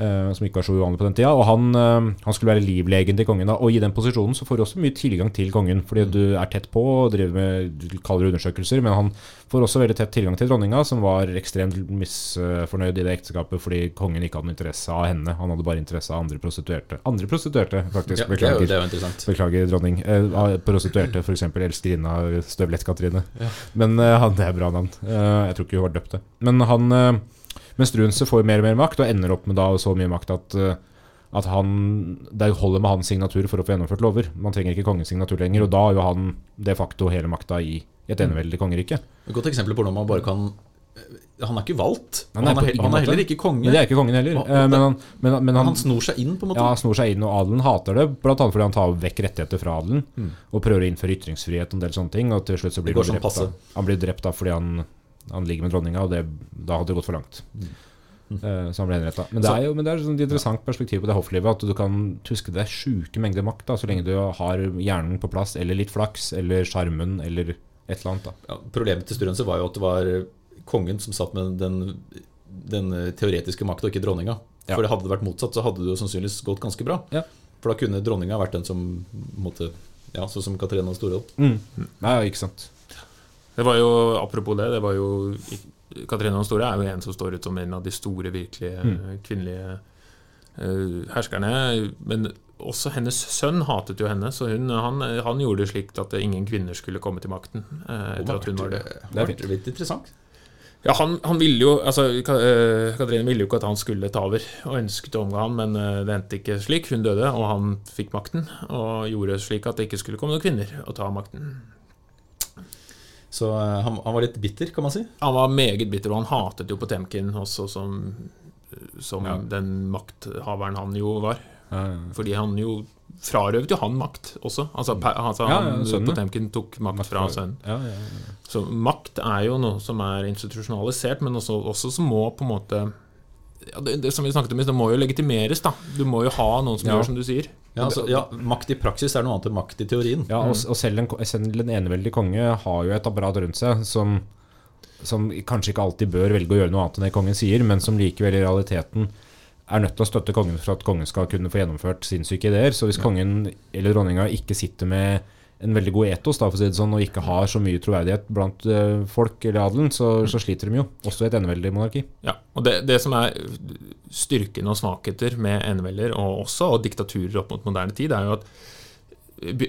S3: Eh, som ikke var så uvanlig på den tida. Og han, eh, han skulle være livlegen til kongen. Da. Og i den posisjonen så får du også mye tilgang til kongen, fordi du er tett på og driver med kaldere undersøkelser. Men han får også veldig tett tilgang til dronninga, som var ekstremt misfornøyd i det ekteskapet fordi kongen ikke hadde interesse av henne. Han hadde bare interesse av andre prostituerte. Andre prostituerte, faktisk.
S4: Ja, er
S3: Beklager.
S4: det er jo interessant.
S3: Beklager, dronning. Eh, prostituerte, f.eks. elskerinna Støvlett-Katrine. Men eh, han, det er bra navn. Eh, jeg tror ikke hun var døpt det. Men han eh, Men Strunse får mer og mer makt, og ender opp med da så mye makt at eh, at han, Det holder med hans signatur for å få gjennomført lover. Man trenger ikke kongens signatur lenger. Og da har jo han de facto hele makta i et eneveldig kongerike.
S4: Et godt eksempel på når man bare kan Han er ikke valgt.
S3: Han
S4: Han
S3: er
S4: er, he-
S3: ingen
S4: han er heller ikke konge.
S3: Men det er ikke kongen heller. Eh, men, han, men, men han,
S4: Han snor seg inn, på en måte.
S3: Ja, han snor seg inn, og adelen hater det. Blant annet fordi han tar vekk rettigheter fra adelen.
S4: Mm.
S3: Og prøver å innføre ytringsfrihet og en del sånne ting. Og til slutt så blir han
S4: sånn
S3: drept.
S4: av.
S3: Han blir drept av fordi han, han ligger med dronninga, og det, da hadde det gått for langt. Eh, så han ble henretta. Men det
S4: Mm.
S3: Er jo men det er et interessant perspektiv på det hofflivet. At du kan tuske deg sjuke mengder makt da, så lenge du har hjernen på plass, eller litt flaks, eller sjarmen, eller et eller annet. da
S4: Ja, problemet til Struense var jo at det var kongen som satt med den, den teoretiske makta, og ikke dronninga.
S3: Ja.
S4: For hadde det vært motsatt, så hadde det jo sannsynligvis gått ganske bra.
S3: Ja.
S4: For da kunne dronninga vært den som måtte Ja, sånn som Katrine Stordal.
S3: mm. Nei, ikke sant.
S2: Det var jo, Apropos det, det var jo Katrine den store er jo en som står ut som en av de store, virkelige
S3: Mm.
S2: kvinnelige uh, herskerne. Men også hennes sønn hatet jo henne, så hun, han, han gjorde det slik at ingen kvinner skulle komme til makten. Uh, etter at hun var det.
S4: Det
S3: Det er
S4: litt interessant.
S2: Ja, han, han ville jo altså, eh, Katrine ville jo ikke at han skulle ta over, og ønsket å omgå han, men det endte ikke slik. Hun døde, og han fikk makten, og gjorde slik at det ikke skulle komme noen kvinner og ta makten.
S4: Så eh, han, han var litt bitter, kan man si.
S2: Han var meget bitter, og han hatet jo Potemkin også som, som
S3: Ja.
S2: den makthaveren han jo var.
S3: Ja, ja.
S2: Fordi han jo frarøvet jo han makt også. Altså, pe- altså
S3: Ja, ja,
S2: han. Potemkin tok makt fra sønnen.
S3: Ja, ja, ja.
S2: Så makt er jo noe som er institusjonalisert, men også, også som må på en måte ja, det, det som vi snakket om, det må jo legitimeres. da Du må jo ha noen som
S3: Ja.
S2: gjør som du sier.
S4: Ja, altså, ja, Makt i praksis er noe annet enn makt i teorien.
S3: Ja, og, og selv, en, selv en eneveldig konge har jo et apparat rundt seg som, som kanskje ikke alltid bør velge å gjøre noe annet enn det kongen sier, men som likevel i realiteten er nødt til å støtte kongen for at kongen skal kunne få gjennomført sinnssyke ideer. Så hvis kongen eller dronninga ikke sitter med en veldig god etos da, for å si det sånn, og ikke har så mye troverdighet blant uh, folk eller adelen, så, så sliter de jo. Også i et eneveldig monarki.
S2: Ja, og det, det som er styrken og svakheter med enevelder, og også og diktaturer opp mot moderne tid, er jo at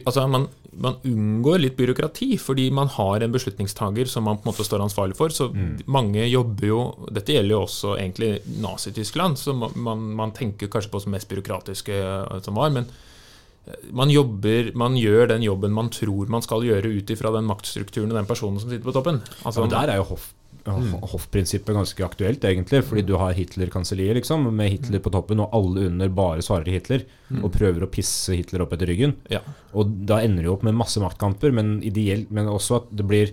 S2: altså man, man unngår litt byråkrati, fordi man har en beslutningstager som man på en måte står ansvarlig for. Så mange jobber jo Dette gjelder jo også egentlig Nazi-Tyskland, så man, man, man tenker kanskje på som mest byråkratiske eh, som var. men man jobber, man gjør den jobben man tror man skal gjøre ut ifra den maktstrukturen og den personen som sitter på toppen. Altså,
S3: Ja, men der er jo hoff, hoffprinsippet ganske aktuelt, egentlig. Fordi du har Hitler-kanselliet, liksom, med Hitler på toppen, og alle under bare svarer Hitler. Og prøver å pisse Hitler opp etter ryggen.
S2: ja.
S3: Og da ender jo opp med masse maktkamper, men, ideelt, men også at det blir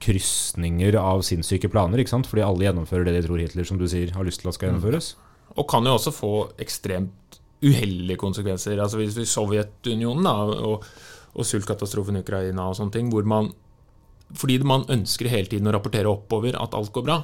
S3: krysninger av sinnssyke planer. ikke sant? Fordi alle gjennomfører det de tror Hitler, som du sier, har lyst til at skal gjennomføres.
S2: Og kan jo også få ekstremt uheldige konsekvenser. Altså Hvis vi Sovjetunionen da, og, og sultkatastrofen i Ukraina og sånne ting, hvor man fordi man ønsker hele tiden å rapportere oppover at alt går bra.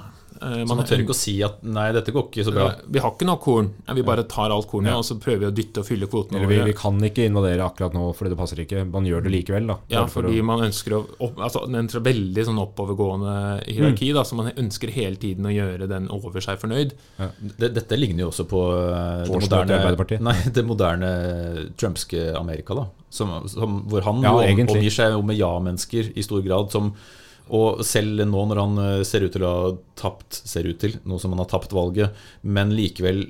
S2: Eh,
S4: Så man tør ikke å si at nei, dette går ikke så bra.
S2: Vi har ikke nok korn. Vi bare tar alt kornet og så prøver vi å dytte og fylle kvotene
S3: Eller vi, vi kan ikke invadere akkurat nå fordi det passer ikke. Man gjør det likevel, da.
S2: Ja, fordi
S3: å-
S2: man ønsker å opp, altså, er en veldig sånn oppovergående hierarki,
S3: Mm.
S2: da, så man ønsker hele tiden å gjøre den over seg fornøyd.
S4: Ja. dette ligner jo også på eh, det moderne, nei, det moderne trumpske Amerika. da som, som, Hvor han
S3: Ja,
S4: jo omgir seg med ja-mennesker i stor grad. Som, og selv nå når han eh, ser ut til å ha tapt Ser ut til, nå som han har tapt valget, men likevel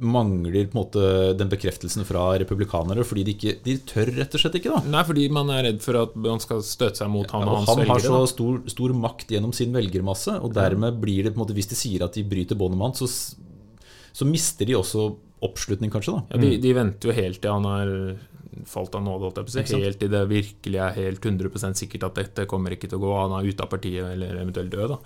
S4: mangler på en måte den bekreftelsen fra republikanere, fordi de ikke De tør rett og slett ikke, da.
S2: Nei, fordi man er redd for at man skal støte seg mot han og
S4: Og
S2: hans
S4: han har så stor, stor makt gjennom sin velgermasse, og dermed blir det på en måte Hvis de sier at de bryter båndet med han, så, så mister de også oppslutning, kanskje. da
S2: Ja, de, de venter jo helt til han har falt av nåde, holdt jeg på å. Helt til det virkelig er helt 100% sikkert at dette kommer ikke til å gå. Han er ute av partiet eller eventuelt død. da.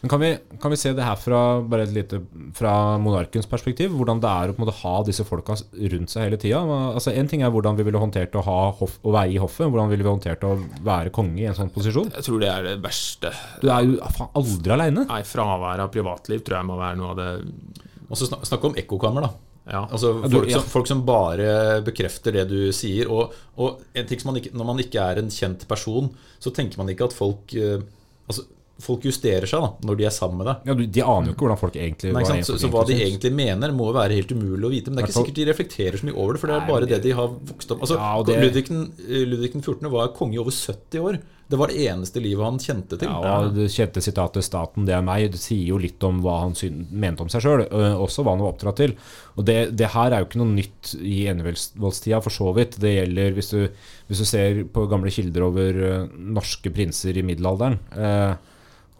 S3: Men kan vi, kan vi se det her fra, bare lite, fra monarkens perspektiv? Hvordan det er å på en måte ha disse folka rundt seg hele tida? Altså, en ting er hvordan vi ville håndtert å, ha hoff, å være i hoffet. Hvordan ville vi håndtert å være konge i en sånn posisjon?
S2: Jeg tror det er det verste.
S3: Du er jo faen aldri aleine.
S2: Nei, Fravær av privatliv tror jeg må være noe av det
S4: Og så snakk, snakke om ekkokammer, da.
S2: Ja.
S4: Altså folk, som, folk som bare bekrefter det du sier. Og, og en ting som man ikke, Når man ikke er en kjent person, så tenker man ikke at folk eh, Altså, folk justerer seg da når de er sammen med deg.
S3: Ja, de aner jo ikke hvordan folk egentlig
S4: Nei, ikke
S3: hva
S4: sant? Så, så hva de egentlig mener, må være helt umulig å vite. Men det er ikke sikkert de reflekterer så mye over det, for det er bare det de har vokst opp Altså,
S3: Ja, det-
S4: Ludvig, Ludvig 14. var konge i over 70 år. Det var det eneste livet han kjente til.
S3: Ja, og Det kjente sitatet 'staten, det er meg' det sier jo litt om hva han mente om seg sjøl, også hva han var oppdratt til. Og Det, det her er jo ikke noe nytt i enevoldstida, for så vidt. Det gjelder hvis du, hvis du ser på gamle kilder over norske prinser i middelalderen, eh,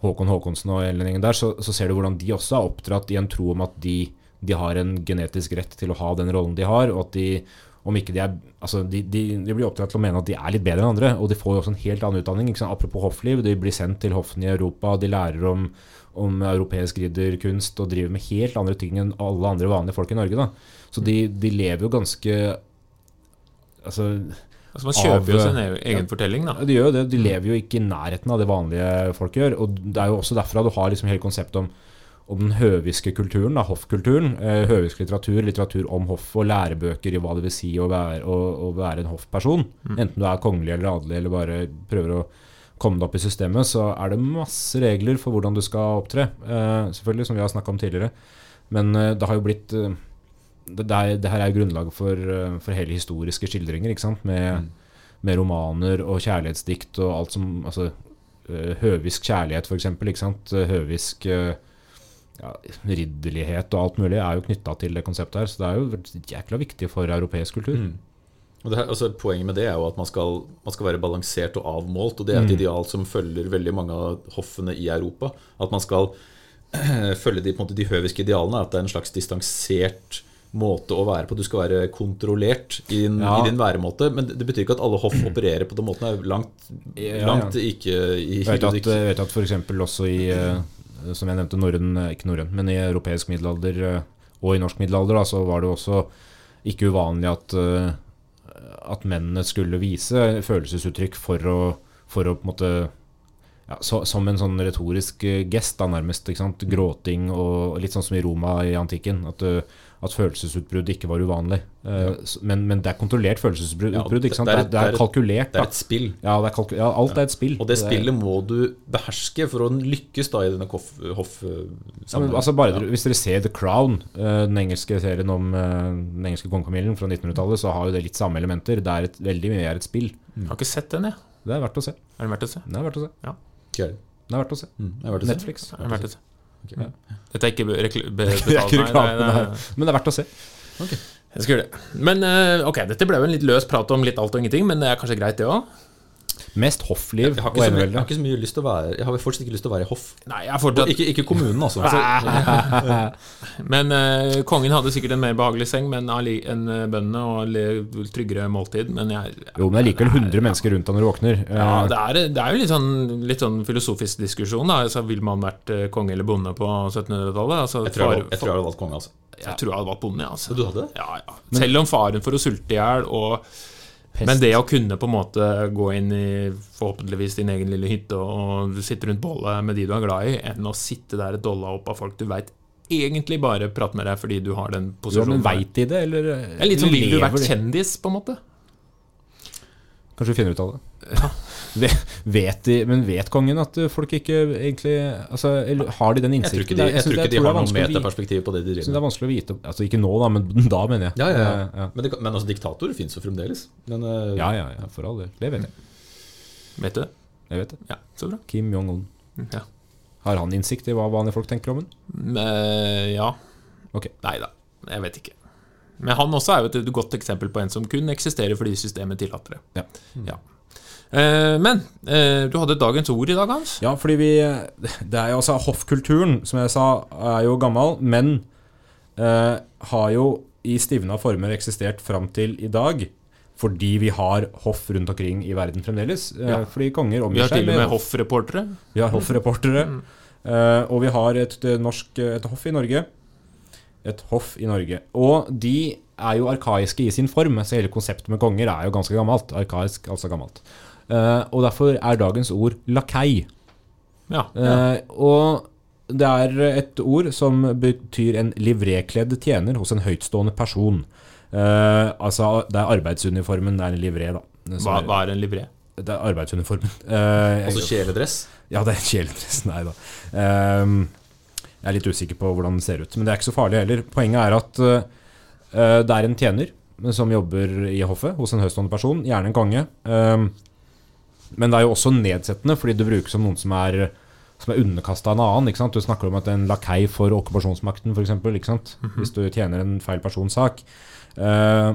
S3: Håkon Håkonsen og hele gjengen der, så, så ser du hvordan de også er oppdratt i en tro om at de, de har en genetisk rett til å ha den rollen de har, og at de om ikke de er Altså, de, de, de blir oppdratt til å mene at de er litt bedre enn andre, og de får jo også en helt annen utdanning. Apropos hoffliv, de blir sendt til hoffene i Europa, og de lærer om, om europeisk ridderkunst og driver med helt andre ting enn alle andre vanlige folk i Norge. Da. Så de, de lever jo ganske Altså,
S2: Altså Man kjøper jo sin egen egen fortelling, da.
S3: de gjør jo det. De lever jo ikke i nærheten av det vanlige folk gjør. Og det er jo også derfra du har liksom hele konseptet om, om den høviske kulturen, da, hoffkulturen. Eh, høvisk litteratur, litteratur om hoff og lærebøker i hva det vil si å være, å, å være en hoffperson. Enten du er kongelig eller adelig eller bare prøver å komme deg opp i systemet, så er det masse regler for hvordan du skal opptre. Eh, selvfølgelig, som vi har snakka om tidligere. Men eh, det har jo blitt det, det, det her er jo grunnlaget for, for hele historiske skildringer, ikke sant? Med, med romaner og kjærlighetsdikt og alt som Altså høvisk kjærlighet, f.eks. Høvisk eh, ja, ridderlighet og alt mulig er jo knytta til det konseptet her. Så det er jo jækla viktig for europeisk kultur.
S4: Mm. Her, altså, poenget med det er jo at man skal, man skal være balansert og avmålt. Og det er et
S3: Mm.
S4: ideal som følger veldig mange av hoffene i Europa. At man skal følge de, måte, de høviske idealene. At det er en slags distansert måte å være på. Du skal være kontrollert i din,
S3: Ja.
S4: i din væremåte. Men det, betyr ikke at alle hoff opererer på den måten. Er langt,
S3: Ja, ja.
S4: ikke i
S3: Jeg vet at, jeg vet at f.eks. også i eh, Som jeg nevnte, norrøn eh, Ikke norrøn, men i europeisk middelalder eh, og i norsk middelalder, da, så var det også ikke uvanlig at, eh, at mennene skulle vise følelsesuttrykk for å, for å på en måte ja, så, Som en sånn retorisk eh, gest, da nærmest. Gråting og litt sånn som i Roma i antikken. At, eh, at følelsesutbrudd ikke var uvanlig. Ja. men, men det er kontrollert følelsesutbrudd.
S4: Ja, det
S3: Det er, det er
S4: det er
S3: kalkulert.
S4: Det er et spill.
S3: Ja, det er kalku ja, alt er et spill.
S4: Og det spillet må du beherske for å lykkes da i denne hoff... hoff
S3: ja, altså Hvis dere ser The Crown, eh, den engelske serien om eh, den engelske kongefamilien fra 1900-tallet, så har jo det litt samme elementer. Det er et, veldig mye er et spill.
S2: Jeg har ikke sett den, jeg.
S3: Det er verdt å se.
S2: Er den verdt å se?
S3: Det er verdt å se.
S4: Ikke jeg.
S3: Det er verdt å se.
S4: Mm, det er verdt å se.
S3: Netflix.
S2: Er verdt å se?
S4: Okay.
S3: Ja.
S2: Dette er ikke
S3: Det er
S2: betalt.
S3: Men det er verdt å se.
S2: Jeg skal gjøre det. Men eh, ok, dette ble jo en litt løs prat om litt alt og ingenting, men det er kanskje greit, det òg?
S3: Mest hoffliv
S4: Jeg har,
S3: og
S4: ikke jeg har ikke så mye lyst til å være Jeg har fortsatt ikke lyst til å være i hoff.
S2: Nei, jeg fortsatt
S4: Ikke, ikke kommunen, altså.
S2: Men uh, kongen hadde sikkert en mer behagelig seng men enn eh, bøndene og tryggere måltid, men jeg
S3: Jo, men det er likevel 100 mennesker rundt deg når du våkner.
S2: ja,
S3: Eh,
S2: det, er, det er jo litt sånn, litt sånn filosofisk diskusjon. da altså, Vil man vært konge eller bonde på 1700-tallet? Altså,
S4: jeg, tror jeg, jeg tror jeg hadde valgt konge, altså.
S2: jeg tror jeg hadde valgt bonde. Altså.
S4: Du hadde?
S2: Ja, ja. Selv om faren for å sulte i hjel og
S3: Pest.
S2: Men det å kunne på en måte gå inn i forhåpentligvis din egen lille hytte og sitte rundt bålet med de du er glad i, enn å sitte der dolla opp av folk du veit egentlig bare prater med deg fordi du har den
S3: ja,
S2: posisjonen.
S3: men veit de det, eller
S2: Det er litt som ville du vært kjendis, på en måte?
S3: Kanskje vi finner ut av det. Ve- Vet de, men vet kongen at uh, folk ikke egentlig altså, Har de den
S4: Jeg tror
S3: innsikten?
S4: ikke de, jeg tror ikke de har noe metaperspektiv på det de
S3: driver med. det er vanskelig å vite Altså ikke nå, da, men da, mener jeg.
S4: Ja, ja, ja.
S3: Eh, ja.
S4: Men, det, men altså, diktator fins jo fremdeles. Men, eh,
S3: ja, ja, ja, for all del. Det vet jeg.
S2: Vet du det?
S3: Jeg vet det.
S2: Ja, så bra.
S3: Kim Jong-un.
S2: Ja.
S3: Har han innsikt i hva vanlige folk tenker om den?
S2: Eh, ja.
S3: Okay.
S2: Nei da, jeg vet ikke. Men han også er jo et godt eksempel på en som kun eksisterer fordi systemet tillater det.
S3: Ja.
S2: Ja. Eh, men eh, du hadde dagens ord i dag, Hans.
S3: Ja, fordi vi Det er jo altså Hoffkulturen, som jeg sa, er jo gammel, men eh, har jo i stivna former eksistert fram til i dag. Fordi vi har hoff rundt omkring i verden fremdeles.
S2: Ja.
S3: Fordi konger
S2: Vi har til og med hoffreportere.
S3: Vi har hoffreportere. eh, og vi har et, et, norsk, et hoff i Norge. Et hoff i Norge. Og de er jo arkaiske i sin form. Så hele konseptet med konger er jo ganske gammelt. Arkaisk, altså gammelt. Eh, og derfor er dagens ord lakei.
S2: Ja.
S3: Eh, og det er et ord som betyr en livrekledd tjener hos en høytstående person. Uh, altså, det er arbeidsuniformen, det er en livré, da.
S2: Hva,
S3: er-
S2: hva er en livré?
S3: Det er arbeidsuniformen. Uh,
S4: Altså kjeledress.
S3: ja, det er kjeledress. Nei da. Uh, jeg er litt usikker på hvordan den ser ut, men det er ikke så farlig heller. Poenget er at eh, det er en tjener som jobber i hoffet hos en høytstående person, gjerne en konge. Ehm, men det er jo også nedsettende, fordi det brukes som noen som er som er underkasta en annen. ikke sant? Du snakker om at en lakei for okkupasjonsmakten, f.eks. Hvis du tjener en feil persons sak. Eh,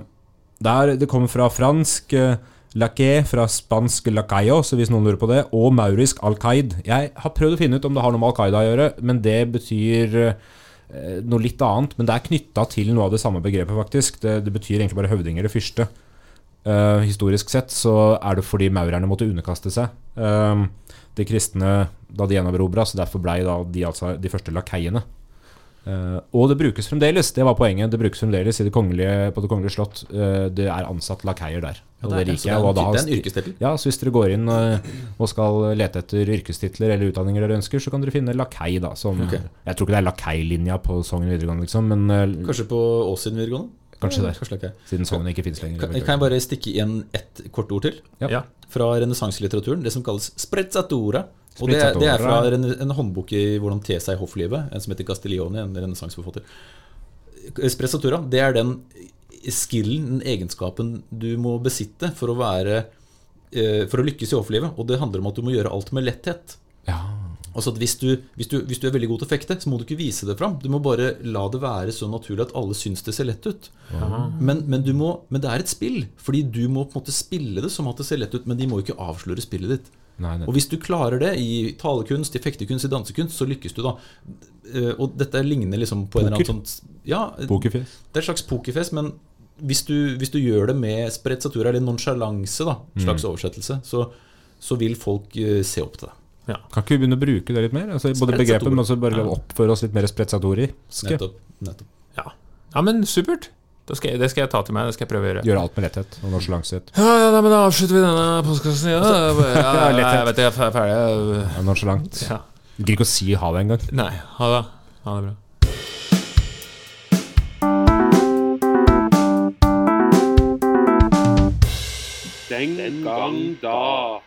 S3: der, det kommer fra fransk uh, laqué, fra spansk lacayo, så hvis noen lurer på det, og maurisk al-Qaid. Jeg har prøvd å finne ut om det har noe med Al-Qaida å gjøre, men det betyr uh, noe litt annet. Men det er knytta til noe av det samme begrepet, faktisk. Det, det betyr egentlig bare høvding eller fyrste. Eh, historisk sett så er det fordi maurerne måtte underkaste seg. Uh, de kristne da de gjenerobra, så derfor blei de altså de første lakeiene. Uh, og det brukes fremdeles, det var poenget. Det brukes fremdeles i det kongelige, på det kongelige slott. Det er ansatt lakeier der. Og det,
S4: så
S3: liker jeg.
S4: det, er en, det er yrkestittel.
S3: ja, så hvis dere går inn og skal lete etter yrkestitler eller utdanninger dere ønsker, så kan dere finne lakei, da. Som,
S4: okay.
S3: Jeg tror ikke det er lakeilinja på Sogn videregående, liksom, men
S4: Kanskje på Åssiden videregående?
S3: Kanskje der.
S4: Kanskje
S3: siden Sogn ikke fins lenger.
S4: Kan, kan jeg bare stikke igjen ett kort ord til?
S3: Ja.
S4: Fra renessanselitteraturen. Det som kalles sprezzatura. Og det, det er fra en, en håndbok i hvordan te seg i hofflivet, en som heter Castiglione, en renessanseforfatter. Sprezzatura, det er den skillen, den egenskapen du må besitte for å være eh, For å lykkes i hofflivet. Og det handler om at du må gjøre alt med letthet.
S3: Ja.
S4: Altså hvis du, hvis, du, hvis du er veldig god til å fekte, så må du ikke vise det fram. Du må bare la det være så naturlig at alle syns det ser lett ut. Men, men, du må, men det er et spill. Fordi du må på en måte spille det som at det ser lett ut, men de må ikke avsløre spillet ditt.
S3: Nei.
S4: Og hvis du klarer det i talekunst, i fektekunst, i dansekunst, så lykkes du da. Eh, Og dette ligner liksom på en eller annen sånn Ja, det er et slags pokerfest, men hvis du, hvis du gjør det med sprezzatura, eller nonsjalanse, da,
S3: Mm.
S4: slags oversettelse, så, så vil folk eh, se opp til deg.
S3: Kan ikke vi begynne å bruke det litt mer? Altså, både begrepet, men også bare
S2: Ja.
S3: oppføre oss litt mer sprezzatoriske.
S4: Nettopp. nettopp.
S2: Ja. ja, men supert. Det skal jeg, det skal jeg ta til meg. Det skal jeg prøve å gjøre.
S3: Gjøre alt med letthet og nonsjalanse.
S2: Ja, ja, nei, men Da avslutter vi denne postkassen. Ja, ja, ja, jeg vet jeg er ferdig.
S3: Ja, Nonsjalant.
S2: Ja.
S3: Gidder ikke å si ha det engang.
S2: Nei, ha det. Ha det bra.
S1: Den gang da.